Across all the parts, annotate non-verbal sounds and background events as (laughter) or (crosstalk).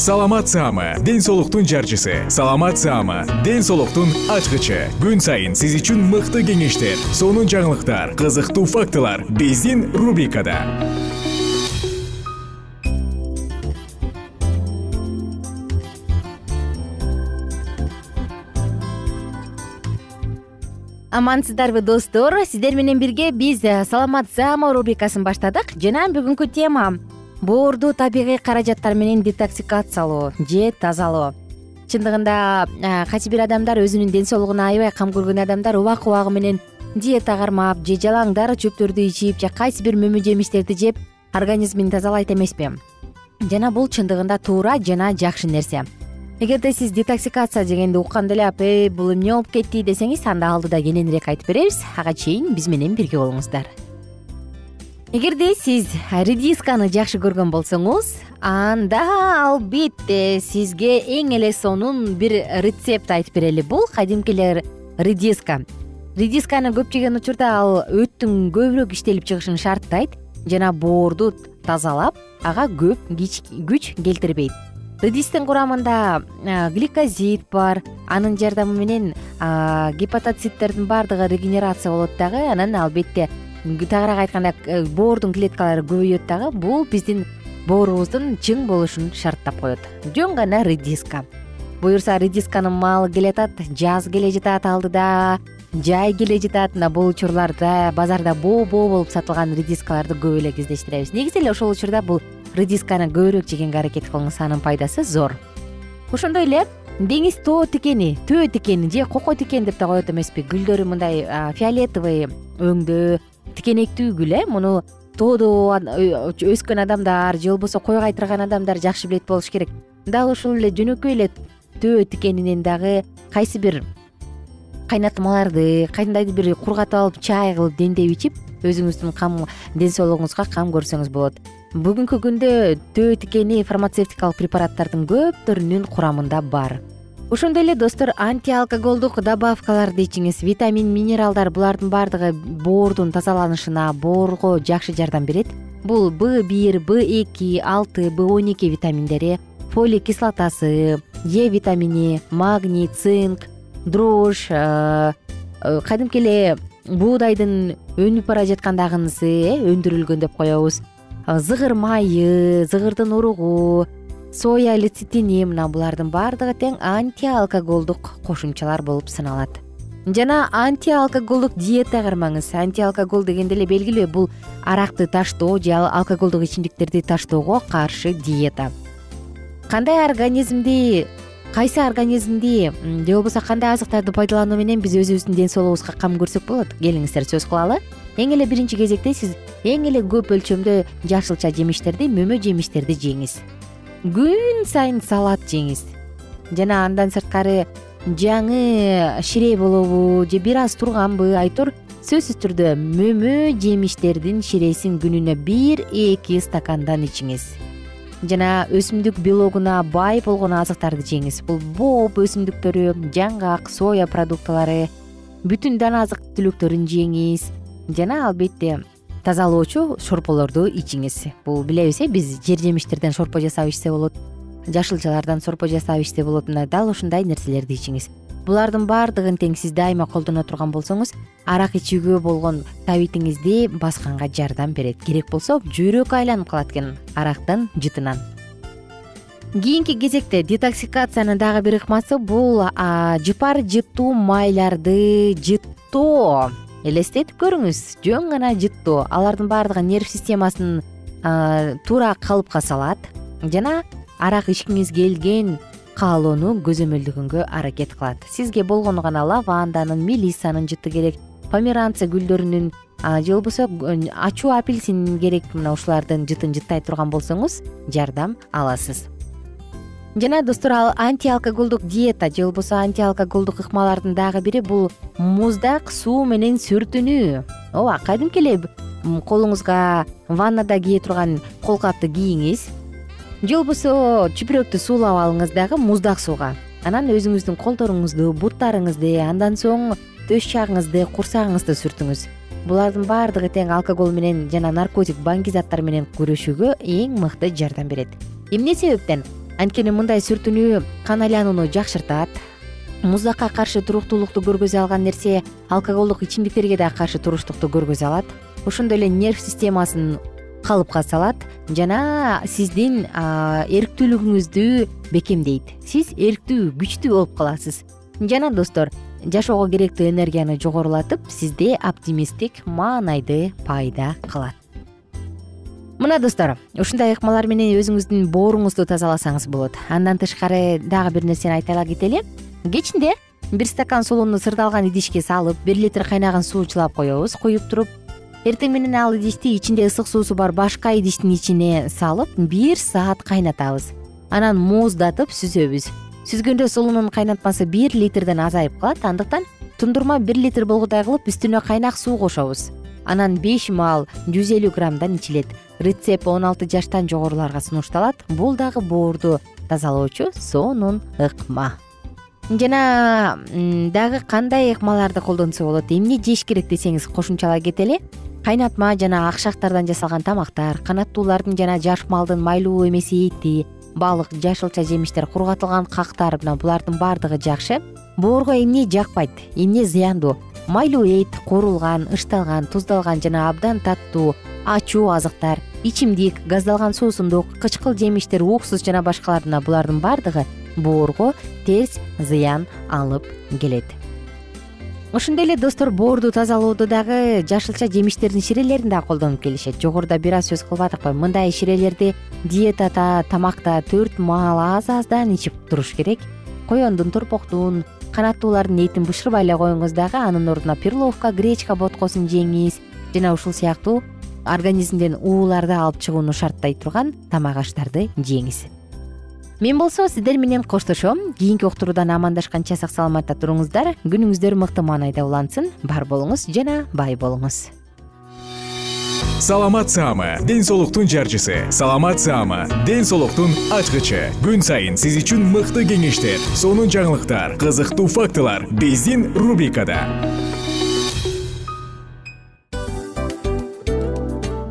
саламат саама ден соолуктун жарчысы. Саламат саама ден соолуктун ачкычы. Күн сайын сиз үчүн мыкты кеңештер сонун жаңылыктар кызыктуу фактылар биздин рубрикада. Амансыздарбы достор. Сиздер менен бирге биз э, саламат саама рубрикасын баштадык. Жана бүгүнкү тема боорду табигый каражаттар менен детоксикациялоо же тазалоо. Чындыгында кайсы бир адамдар өзүнүн ден соолугуна аябай кам көргөн адамдар убак убагы менен диета кармап же жалаң дары чөптөрдү ичип же кайсы бир мөмө жемиштерди жеп организмин тазалайт эмеспи. Жана бул чындыгында туура жана жакшы нерсе. Эгерде сиз детоксикация дегенди укканда эле апей бул эмне болуп кетти? десеңиз анда алдыда кененирээк айтып беребиз. Ага чейин биз менен бирге болуңуздар эгерде сиз редисканы жакшы көргөн болсоңуз анда албетте сизге эң эле сонун бир рецепт айтып берели бул кадимки эле редиска редисканы көп жеген учурда ал өттүн көбүрөөк иштелип чыгышын шарттайт жана боорду тазалап ага көп күч келтирбейт. Редистин курамында гликозид бар анын жардамы менен гепатоциттердин баардыгы регенерация болот дагы анан албетте тагыраак айтканда э, боордун клеткалары көбөйөт дагы. Бул биздин боорубуздун чың болушун шарттап коет. Жөн гана редиска. Буюрса редисканын маалы келатат жаз келе жатат алдыда жай келе жатат. Мына бул учурларда базарда боо боо болуп сатылган редискаларды көп эле кездештиребиз. Негизи эле ошол учурда бул редисканы көбүрөөк жегенге аракет кылыңыз анын пайдасы зор. Ошондой эле деңиз тоо тикени төө тикени же кокой тикен деп да коет эмеспи. Гүлдөрү мындай фиолетовый өңдүү тикенектүү гүл э муну тоодо өскөн адамдар же болбосо кой кайтырган адамдар жакшы билет болуш керек. Дал ушул эле жөнөкөй эле төө тикенинен дагы кайсы бир кайнатмаларды кандайдыр бир кургатып алып чай кылып демдеп ичип өзүңүздүн кам ден соолугуңузга кам көрсөңүз болот. Бүгүнкү күндө төө тикени фармацевтикалык препараттардын көптөрүнүн курамында бар ошондой эле достор антиалкоголдук добавкаларды ичиңиз. Витамин минералдар булардын баардыгы боордун тазаланышына боорго жакшы жардам берет. Бул б бир б эки алты б он эки витаминдери фолий кислотасы е витамини магний цинк дрожь э, э, кадимки эле буудайдын өнүп бара жаткандагынысы э өндүрүлгөн деп коебуз. Зыгыр майы зыгырдын уругу соя лецитини мына булардын баардыгы тең антиалкоголдук кошумчалар болуп саналат жана антиалкоголдук диета кармаңыз антиалкогол дегенде эле белгилүү бул аракты таштоо же алкоголдук ичимдиктерди таштоого каршы диета. Кандай организмди кайсы организмди же болбосо кандай азыктарды пайдалануу менен биз өзүбүздүн ден соолугубузга кам көрсөк болот? Келиңиздер сөз кылалы. Эң эле биринчи кезекте сиз эң эле көп өлчөмдө жашылча жемиштерди мөмө жемиштерди жеңиз күн сайын салат жеңиз. Жана андан сырткары жаңы ширей болобу же бир аз турганбы айтор сөзсүз түрдө мөмө жемиштердин ширесин күнүнө бир эки стакандан ичиңиз. Жана өсүмдүк белогуна бай болгон азыктарды жеңиз. Бул бооп өсүмдүктөрү жаңгак соя продуктылары бүтүн дан азык түлүктөрүн жеңиз. Жана албетте тазалоочу шорполорду ичиңиз. Бул билебиз э биз жер жемиштерден шорпо жасап ичсе болот жашылчалардан сорпо жасап ичсе болот. Мына дал ушундай нерселерди ичиңиз. Булардын баардыгын тең сиз дайыма колдоно турган болсоңуз арак ичүүгө болгон табитиңизди басканга жардам берет. Керек болсо жөйрөк айланып калат экен арактын жытынан. Кийинки кезекте детоксикациянын дагы бир ыкмасы бул жыпар жыттуу майларды жыттоо элестетип көрүңүз. Жөн гана жыттоо алардын баардыгы нерв системасын туура калыпка салат. Жана арак ичкиңиз келген каалоону көзөмөлдөгөнгө аракет кылат. Сизге болгону гана лаванданын мелиссанын жыты керек померанция гүлдөрүнүн же болбосо ачуу апельсин керек. Мына ушулардын жытын жыттай турган болсоңуз жардам аласыз жана достор ал антиалкоголдук диета же болбосо антиалкоголдук ыкмалардын дагы бири бул муздак суу менен сүртүнүү. Ооба кадимки эле колуңузга ваннада кие турган кол капты кийиңиз? Же болбосо чүпүрөктү суулап алыңыз дагы муздак сууга. Анан өзүңүздүн колдоруңузду буттарыңызды андан соң төш жагыңызды курсагыңызды сүртүңүз. Булардын баардыгы тең алкоголь менен жана наркотик баңги заттар менен күрөшүүгө эң мыкты жардам берет. Эмне себептен анткени мындай сүртүнүү кан айланууну жакшыртат. Муздакка каршы туруктуулукту көргөзө алган нерсе алкоголдук ичимдиктерге дагы каршы туруштукту көргөзө алат. Ошондой эле нерв системасын калыпка салат жана сиздин эрктүүлүгүңүздү бекемдейт. Сиз эрктүү күчтүү болуп каласыз. Жана достор жашоого керектүү энергияны жогорулатып сизде оптимисттик маанайды пайда кылат мына достор ушундай ыкмалар менен өзүңүздүн бооруңузду тазаласаңыз болот. Андан тышкары дагы бир нерсени айта кетели. Кечинде бир стакан сулууну сырдалган идишке салып бир литр кайнаган суу чылап коебуз куюп туруп эртең менен ал идишти ичинде ысык суусу бар башка идиштин ичине салып бир саат кайнатабыз. Анан мууздатып сүзөбүз. Сүзгөндө сулуунун кайнатмасы бир литрден азайып калат андыктан тундурма бир литр болгудай кылып үстүнө кайнак суу кошобуз. Анан беш маал жүз элүү граммдан ичилет рецепт он алты жаштан жогоруларга сунушталат. Бул дагы боорду тазалоочу сонун ыкма. Жана дагы кандай ыкмаларды колдонсо болот? Эмне жеш керек десеңиз кошумчалай кетели. Кайнатма жана акшактардан жасалган тамактар канаттуулардын жана жаш малдын майлуу эмес эти балык жашылча жемиштер кургатылган кактар мына булардын баардыгы жакшы. Боорго эмне жакпайт эмне зыяндуу? Майлуу эт куурулган ышталган туздалган жана абдан таттуу ачуу азыктар ичимдик газдалган суусундук кычкыл жемиштер уксус жана башкалар мына булардын баардыгы боорго терс зыян алып келет. Ошондой эле достор боорду тазалоодо дагы жашылча жемиштердин ширелерин дагы колдонуп келишет. Жогоруда бир аз сөз кылбадыкпы мындай ширелерди диетада тамакта төрт маал аз аздан ичип туруш керек. Коёндун торпоктун канаттуулардын этин бышырбай эле коюңуз дагы анын ордуна перловка гречка боткосун жеңиз жана ушул сыяктуу организмден ууларды алып чыгууну шарттай турган тамак аштарды жеңиз мен болсо сиздер менен коштошом. Кийинки уктуруудан амандашканча сак саламатта туруңуздар. Күнүңүздөр мыкты маанайда улансын. Бар болуңуз жана бай болуңуз. Саламат саама ден соолуктун жарчысы. Саламат саама ден соолуктун ачкычы. Күн сайын сиз үчүн мыкты кеңештер сонун жаңылыктар кызыктуу фактылар. Биздин рубрикада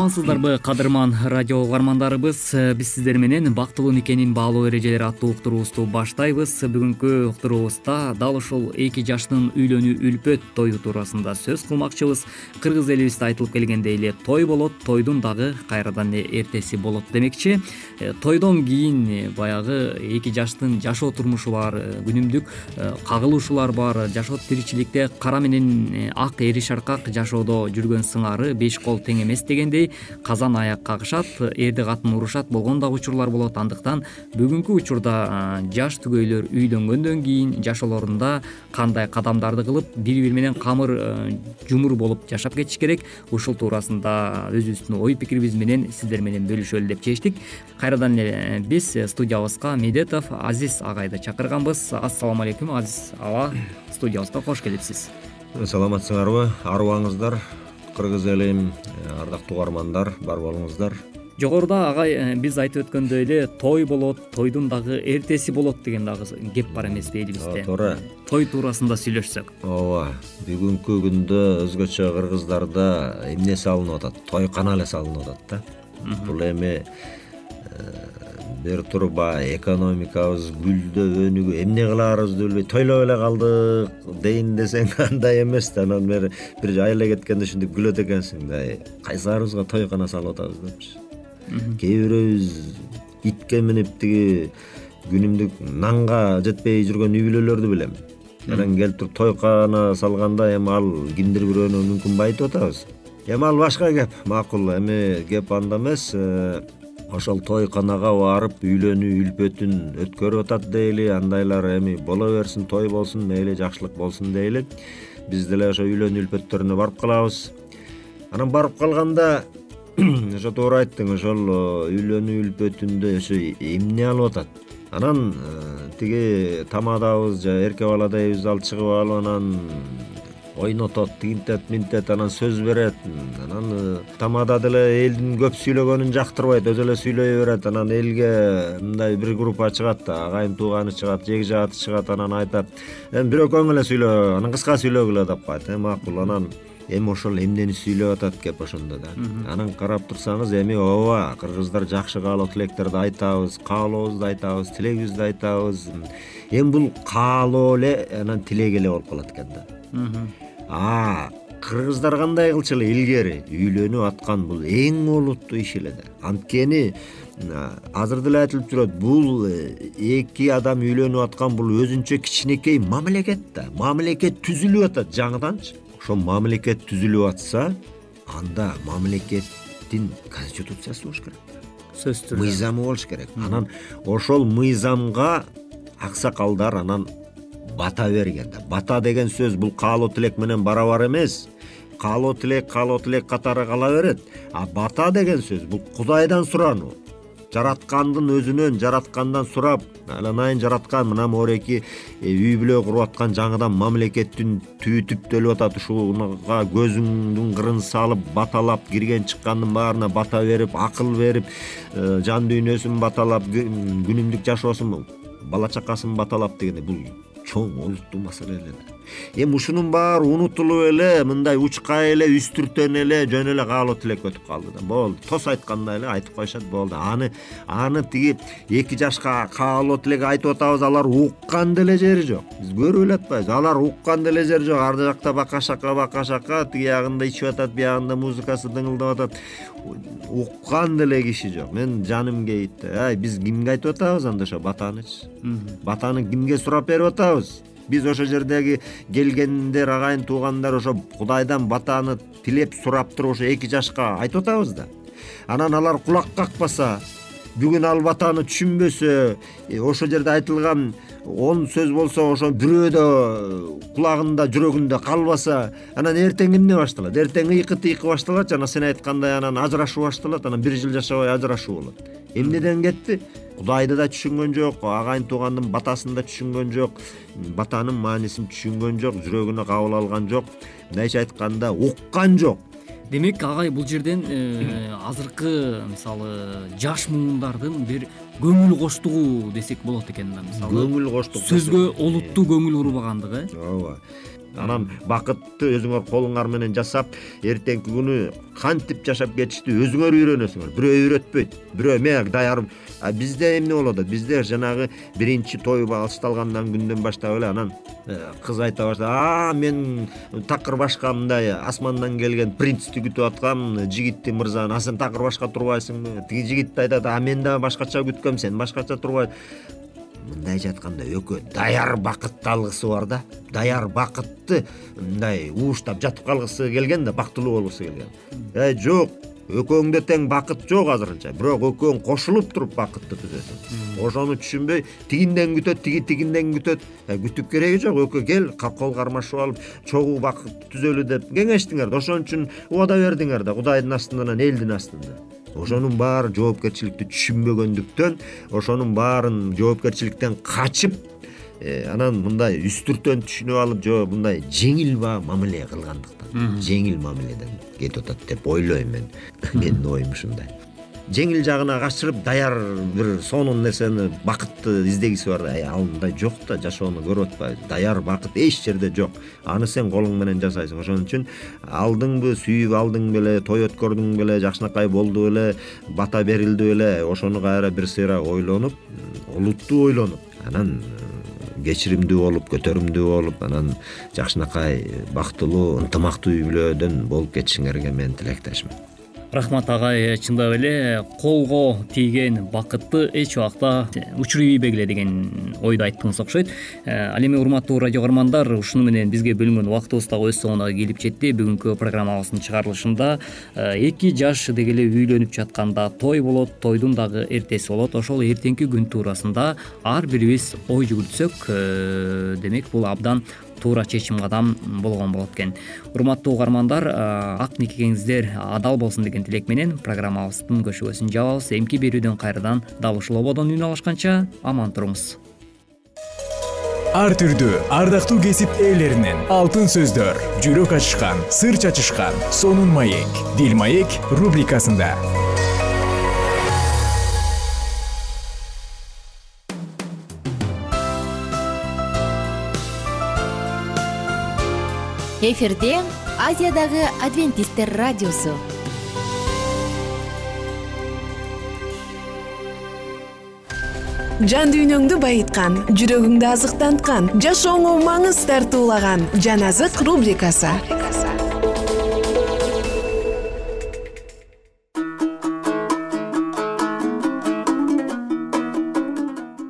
амансыздарбы кадырман радио угармандарыбыз. Э, биз сиздер менен бактылуу никенин баалоо эрежелери аттуу уктуруубузду баштайбыз. Бүгүнкү уктуруубузда дал ушул эки жаштын үйлөнүү үлпөт тою туурасында сөз кылмакчыбыз. Кыргыз элибизде айтылып келгендей эле той болот тойдун дагы кайрадан эртеси болот демекчи. Э, тойдон кийин э, баягы эки жаштын жашоо турмушу бар күнүмдүк кагылышуулар бар. Жашоо тиричиликте кара менен ак эри шаркак жашоодо жүргөн сыңары беш кол тең эмес дегендей казан аяк кагышат эрди катын урушат болгон дагы учурлар болот. Андыктан бүгүнкү учурда жаш түгөйлөр үйлөнгөндөн кийин жашоолорунда кандай кадамдарды кылып бири бири менен камыр жумур болуп жашап кетиш керек. Ушул туурасында өзүбүздүн ой пикирибиз менен сиздер менен бөлүшөлү деп чечтик. Кайрадан эле биз студиябызга медетов азиз агайды чакырганбыз. Ассалому алейкум азиз аба студиябызга кош келипсиз. Саламатсыңарбы арыбаңыздар кыргыз элим э, ардактуу угармандар бар болуңуздар. Жогоруда агай э, биз айтып өткөндөй эле той болот тойдун дагы эртеси болот деген дагы кеп бар эмеспи элибизде туура. Той туурасында сүйлөшсөк. Ооба бүгүнкү күндө өзгөчө кыргыздарда эмне салынып атат? Тойкана эле салынып атат да. Бул эми э, бир тур баягы экономикабыз гүлдөп өнүгүп эмне кылаарыбызды билбей тойлоп эле калдык. Дейин десең (laughs) андай эмес да анан бери бир айылга кеткенде ушинтип күлөт экенсиң да. Кайсыларыбызга тойкана салып атабыз депчи кээ бирөөбүз итке минип тиги күнүмдүк нанга жетпей жүргөн үй бүлөлөрдү билем. Анан келип туруп тойкана салганда эми ал кимдир бирөөнү мүмкүн байытып атабыз. Эми ал башка кеп макул эми кеп анда эмес э, ошол тойканага барып үйлөнүү үлпөтүн өткөрүп атат дейли андайлар эми боло берсин той болсун мейли жакшылык болсун дейли. Биз деле ошо үйлөнүү үлпөттөрүнө барып калабыз. Анан барып калганда (clears throat) ошо туура айттың ошол э, үйлөнүү үлпөтүндө ошо эмне алып атат? Анан э, тиги тамадабыз же эрке бала дейбиз ал чыгып алып анан ойнотот тигинтет минтет анан сөз берет. Анан э, тамада деле элдин көп сүйлөгөнүн жактырбайт өзү эле сүйлөй берет. Анан элге мындай бир группа чыгат да агайын тууганы чыгат жеги жааты чыгат анан айтат эми бир экөөң эле сүйлө анан кыска сүйлөгүлө деп коет э макул анан эми ошол эмнени сүйлөп атат кеп ошондо да анан карап турсаңыз эми ооба кыргыздар жакшы каалоо тилектерди айтабыз каалообузду айтабыз тилегибизди айтабыз. Эми бул каалоо эле анан тилек эле болуп калат экен да кыргыздар кандай кылчу эле илгери үйлөнүп аткан бул эң олуттуу иш эле да. Анткени азыр деле айтылып жүрөт бул э, эки адам үйлөнүп аткан бул өзүнчө кичинекей мамлекет да. Мамлекет түзүлүп атат жаңыданчы. Ошол мамлекет түзүлүп атса анда мамлекеттин конституциясы болуш керек сөзсүз түрдө. Мыйзамы болуш керек. Анан ошол мыйзамга аксакалдар анан бата берген да. Бата деген сөз бул каалоо тилек менен барабар эмес. Каалоо тилек каалоо тилек катары кала берет. А бата деген сөз бул кудайдан сурануу. Жараткандын өзүнөн жараткандан сурап айланайын жараткан мына могуреки э, үй бүлө куруп аткан жаңыдан мамлекеттин түбү түптөлүп атат ушуга көзүңдүн кырын салып баталап кирген чыккандын баарына бата берип акыл берип э, жан дүйнөсүн баталап күнүмдүк жашоосун бала чакасын баталап дегендей бул чоң олуттуу маселе эле эми ушунун баары унутулуп эле мындай учкай эле үстүртөн эле жөн эле каалоо тилек өтүп калды да. Болду. Тос айткандай эле айтып коюшат болду. Аны аны тиги эки жашка каалоо тилек айтып атабыз. Алар уккан деле жери жок. Биз көрүп эле атпайбызбы алар уккан деле жери жок. Ар жакта бака шака бака шака тиги ягында ичип атат биягында музыкасы дыңылдап атат. Уккан деле киши жок. Менин жаным кейит да ай биз кимге айтып атабыз анда ошо батанычы батаны кимге сурап берип атабыз биз ошол жердеги келгендер агайын туугандар ошо кудайдан батаны тилеп сурап туруп ошо эки жашка айтып атабыз да. Анан алар кулак какпаса бүгүн ал батаны түшүнбөсө э, ошол жерде айтылган он сөз болсо ошо бирөө да кулагында жүрөгүндө калбаса анан эртең эмне башталат? Эртең ыйкы тыйкы башталат жана сен айткандай анан ажырашуу башталат анан бир жыл жашабай ажырашуу болот. Эмнеден кетти кудайды да түшүнгөн жок агайын туугандын батасын да түшүнгөн жок батанын маанисин түшүнгөн жок жүрөгүнө кабыл алган жок. Мындайча айтканда уккан жок. Демек агай бул жерден э, азыркы мисалы жаш муундардын бир көңүл коштугу десек болот экен да мисалы. Көңүл коштук сөзгө олуттуу көңүл бурбагандыгы ооба анан бакытты өзүңөр колуңар менен жасап эртеңки күнү кантип жашап кетишти өзүңөр үйрөнөсүңөр. Бирөө үйрөтпөйт бирөө эме даяр бизде эмне болуп атат бизде жанагы биринчи той башталгандан күндөн баштап эле анан э, кыз айта баштайт а мен такыр башка мындай асмандан келген принцти күтүп аткам жигитти мырзаны. А сен такыр башка турбайсыңбы? Тиги жигит да айтат а мен да башкача күткөм сен башкача турбайсың мындайча айтканда экөө даяр бакытты алгысы бар да даяр бакытты мындай ууштап жатып калгысы келген да бактылуу болгусу келген. Э жок экөөңдө тең бакыт жок азырынча бирок экөөң кошулуп туруп бакытты түзөсүң. Ошону түшүнбөй тигинден күтөт тиги тигинден күтөт. Э, күтүп кереги жок экөө кел кол кармашып алып чогуу бакыт түзөлү деп кеңештиңер да ошон үчүн убада бердиңер да кудайдын астында анан элдин астында ошонун баары жоопкерчиликти түшүнбөгөндүктөн ошонун баарын жоопкерчиликтен качып э, анан мындай үстүртөн түшүнүп алып же мындай жеңил мамиле кылгандыктан. Жеңил мамиледен кетип атат деп ойлойм мен. (laughs) Менин оюм ушундай жеңил жагына качырып даяр бир сонун нерсени бакытты издегиси бар. Ал мындай жок да жашоону көрүп атпайбызбы даяр бакыт эч жерде жок. Аны сен колуң менен жасайсың. Ошон үчүн алдыңбы сүйүп алдың беле той өткөрдүң беле жакшынакай болду беле бата берилди беле. Ошону кайра бир сыйра ойлонуп олуттуу ойлонуп анан э, кечиримдүү болуп көтөрүмдүү болуп анан жакшынакай бактылуу ынтымактуу үй бүлөдөн болуп кетишиңерге мен тилектешмин рахмат агай чындап эле колго тийген бакытты эч убакта учурбейбегиле деген ойду айттыңыз окшойт. Э, ал эми урматтуу радио каармандар ушуну менен бизге бөлүнгөн убактыбыз дагы өз соңуна келип жетти. Бүгүнкү программабыздын чыгарылышында э, эки жаш деги эле үйлөнүп жатканда той болот тойдун дагы эртеси болот. Ошол эртеңки күн туурасында ар бирибиз ой жүгүртсөк э, демек бул абдан туура чечим кадам болгон болот экен. Урматтуу угармандар ак никеңиздер адал болсун деген тилек менен программабыздын көшөгөсүн жабабыз. Эмки берүүдөн кайрадан дал ушул ободон үн алышканча аман туруңуз. Ар түрдүү ардактуу кесип ээлеринен алтын сөздөр жүрөк ачышкан сыр чачышкан сонун маек дил маек рубрикасында эфирде азиядагы адвентисттер радиосу. Жан дүйнөңдү байыткан жүрөгүңдү азыктанткан жашооңо маңыз тартуулаган жан азык рубрикасы.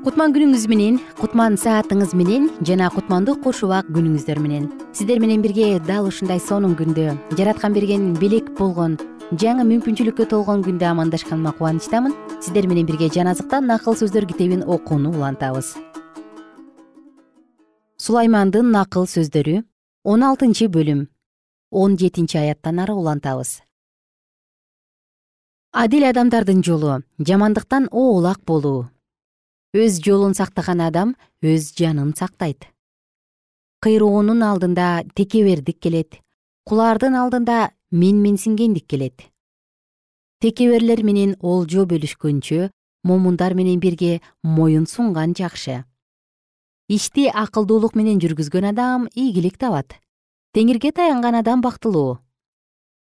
Кутман күнүңүз менен кутман саатыңыз менен жана кутмандуу кош убак күнүңүздөр менен сиздер менен бирге дал ушундай сонун күндө жараткан берген белек болгон жаңы мүмкүнчүлүккө толгон күндө амандашканыма кубанычтамын. Сиздер менен бирге жан азыктан накыл сөздөр китебин окууну улантабыз. Сулаймандын накыл сөздөрү он алтынчы бөлүм он жетинчи аяттан ары улантабыз. Адил адамдардын жолу жамандыктан оолак болуу. Өз жолун сактаган адам өз жанын сактайт кыйроонун алдында текебердик келет. Кулардын алдында менменсингендик келет. Текеберлер менен олжо бөлүшкөнчө момундар менен бирге моюн сунган жакшы. Ишти акылдуулук менен жүргүзгөн адам ийгилик табат. Теңирге таянган адам бактылуу.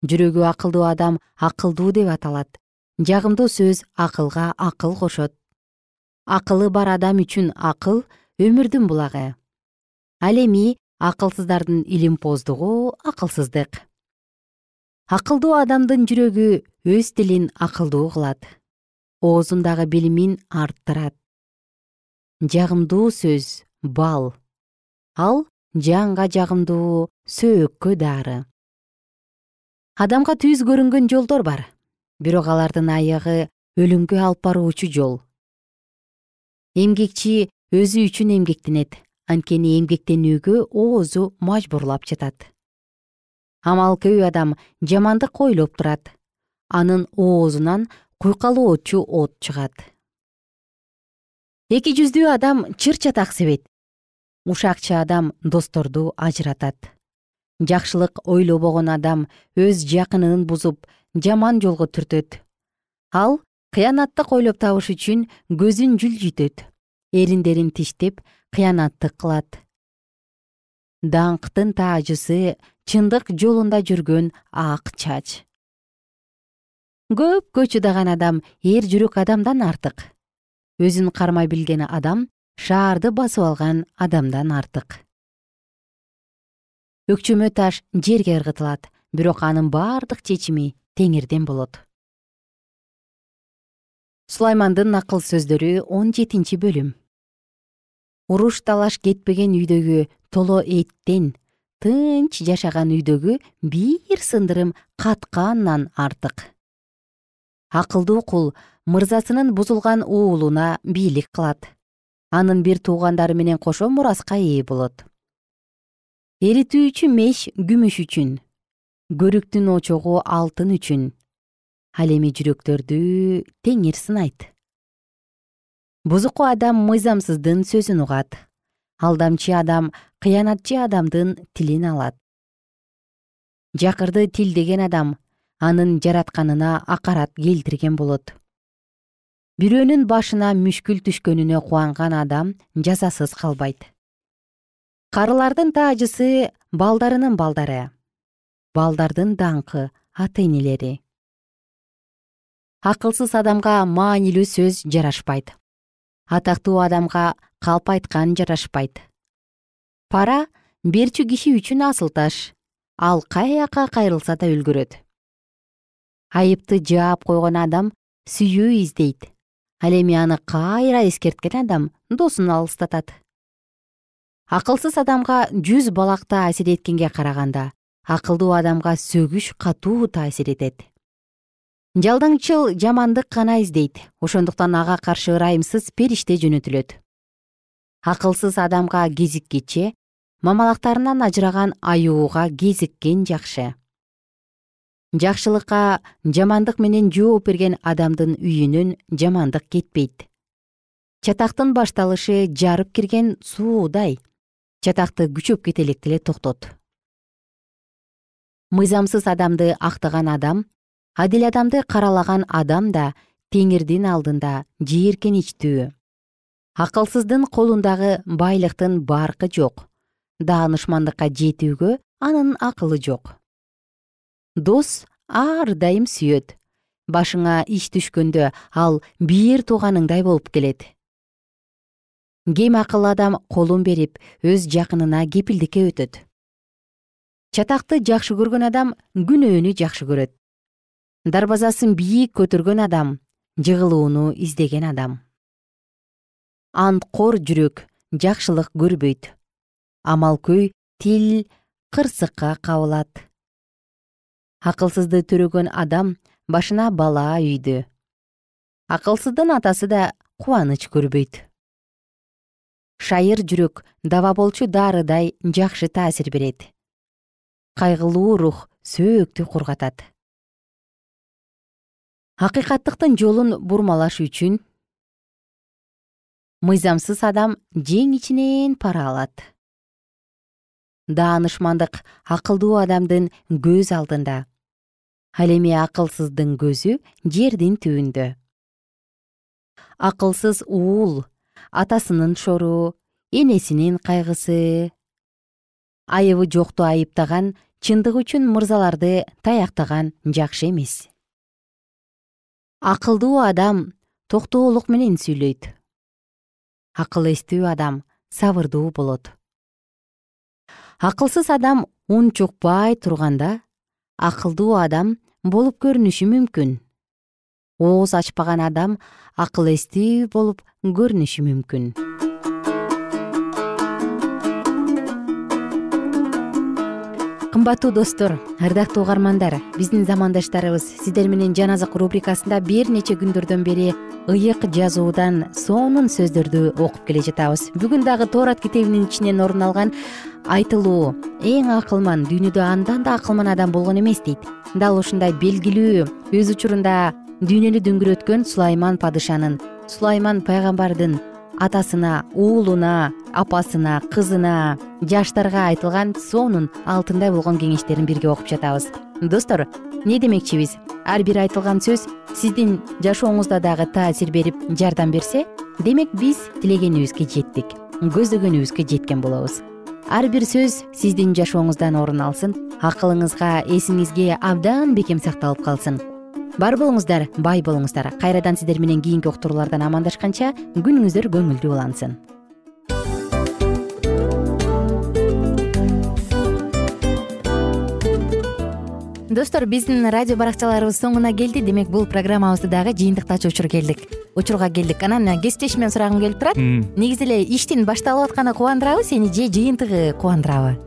Жүрөгү акылдуу адам акылдуу деп аталат. Жагымдуу сөз акылга акыл кошот. Акылы бар адам үчүн акыл өмүрдүн булагы ал эми акылсыздардын илимпоздугу акылсыздык. Акылдуу адамдын жүрөгү өз тилин акылдуу кылат. Оозундагы билимин арттырат. Жагымдуу сөз бал. Ал жанга жагымдуу сөөккө дары. Адамга түз көрүнгөн жолдор бар. Бирок алардын аягы өлүмгө алып баруучу жол. Эмгекчи өзү үчүн эмгектенет анткени эмгектенүүгө оозу мажбурлап жатат. Амалкөй адам жамандык ойлоп турат. Анын оозунан куйкалоочу от чыгат. Эки жүздүү адам чыр чатак себет. Ушакчы адам досторду ажыратат. Жакшылык ойлобогон адам өз жакынын бузуп жаман жолго түртөт. Ал кыянаттык ойлоп табыш үчүн көзүн жүлжүтөт эриндерин тиштеп кыянаттык кылат. Даңктын таажысы чындык жолунда жүргөн ак чач. Көпкө чыдаган адам эр жүрөк адамдан артык. Өзүн кармай билген адам шаарды басып алган адамдан артык. Өкчөмө таш жерге ыргытылат бирок анын бардык чечими теңирден болот. Сулаймандын накыл сөздөрү он жетинчи бөлүм уруш талаш кетпеген үйдөгү толо эттен тынч жашаган үйдөгү бир сындырым каткаандан артык. Акылдуу кул мырзасынын бузулган уулуна бийлик кылат. Анын бир туугандары менен кошо мураска ээ болот. Эритүүчү меш күмүш үчүн көрүктүн очогу алтын үчүн. Ал эми жүрөктөрдү теңир сынайт бузуку адам мыйзамсыздын сөзүн угат. Алдамчы адам кыянатчы адамдын тилин алат. Жакырды тилдеген адам анын жаратканына акарат келтирген болот. Бирөөнүн башына мүшкүл түшкөнүнө кубанган адам жазасыз калбайт. Карылардын таажысы балдарынын балдары. Балдардын даңкы ата энелери акылсыз адамга маанилүү сөз жарашпайт атактуу адамга калп айткан жарашпайт. Пара берчү киши үчүн асыл таш ал каяка кайрылса да үлгүрөт айыпты жаап койгон адам сүйүү издейт ал эми аны кайра эскерткен адам досун алыстатат. Акылсыз адамга жүз балак таасир эткенге караганда акылдуу адамга сөгүш катуу таасир этет жалдаңчыл жамандык гана издейт. Ошондуктан ага каршы ырайымсыз периште жөнөтүлөт. Акылсыз адамга кезиккиче мамалактарынан ажыраган аюуга кезиккен жакшы. Жакшылыкка жамандык менен жооп берген адамдын үйүнөн жамандык кетпейт. Чатактын башталышы жарып кирген суудай. Чатакты күчөп кете электе эле токтот. Мыйзамсыз адамды актаган адам адил адамды каралаган адам да теңирдин алдында жийиркеничтүү акылсыздын колундагы байлыктын баркы жок. Даанышмандыкка жетүүгө анын акылы жок. Дос ар дайым сүйөт. Башыңа иш түшкөндө ал бир тууганыңдай болуп келет. Кем акылы адам колун берип өз жакынына кепилдикке өтөт. Чатакты жакшы көргөн адам күнөөнү жакшы көрөт дарбазасын бийик көтөргөн адам жыгылууну издеген адам. Анткор жүрөк жакшылык көрбөйт. Амалкөй тил кырсыкка кабылат. Акылсызды төрөгөн адам башына бала үйдү. Акылсыздын атасы да кубаныч көрбөйт. Шайыр жүрөк даба болчу дарыдай жакшы таасир берет. Кайгылуу рух сөөктү кургатат акыйкаттыктын жолун бурмалаш үчүн мыйзамсыз адам жең ичинен пара алат. Даанышмандык акылдуу адамдын көз алдында. Ал эми акылсыздын көзү жердин түбүндө. Акылсыз уул атасынын шору энесинин кайгысы айыбы жокту айыптаган чындык үчүн мырзаларды таяктаган жакшы эмес акылдуу адам токтоолук менен сүйлөйт. Акыл эстүү адам сабырдуу болот. Акылсыз адам үн чукпай турганда акылдуу адам болуп көрүнүшү мүмкүн. Ооз ачпаган адам акыл эстүү болуп көрүнүшү мүмкүн кымбаттуу достор ардактуу угармандар биздин замандаштарыбыз сиздер менен жаназык рубрикасында бир нече күндөрдөн бери ыйык жазуудан сонун сөздөрдү окуп келе жатабыз. Бүгүн дагы тоорат китебинин ичинен орун алган айтылуу эң акылман дүйнөдө андан да акылман адам болгон эмес дейт. Дал ушундай белгилүү өз учурунда дүйнөнү дүңгүрөткөн сулайман падышанын сулайман пайгамбардын атасына уулуна апасына кызына жаштарга айтылган сонун алтындай болгон кеңештерин бирге окуп жатабыз. Достор эмне демекчибиз? Ар бир айтылган сөз сиздин жашооңузда дагы таасир берип жардам берсе демек биз тилегенибизге жеттик көздөгөнүбүзгө жеткен болобуз. Ар бир сөз сиздин жашооңуздан орун алсын акылыңызга эсиңизге абдан бекем сакталып калсын бар болуңуздар бай болуңуздар. Кайрадан сиздер менен кийинки уктуруулардан амандашканча күнүңүздөр көңүлдүү улансын. Достор биздин радио баракчаларыбыз соңуна келди. Демек бул программабызды дагы жыйынтыктачу учур келдик. Учурга келдик. Анан кесиптешимен сурагым келип турат. Негизи эле иштин башталып атканы кубандырабы сени же жыйынтыгы кубандырабы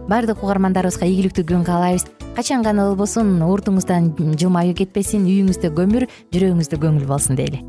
баардык угармандарыбызга ийгиликтүү күн каалайбыз. Качан гана болбосун уртуңуздан жылмаюу кетпесин үйүңүздө көмүр жүрөгүңүздө көңүл болсун дейли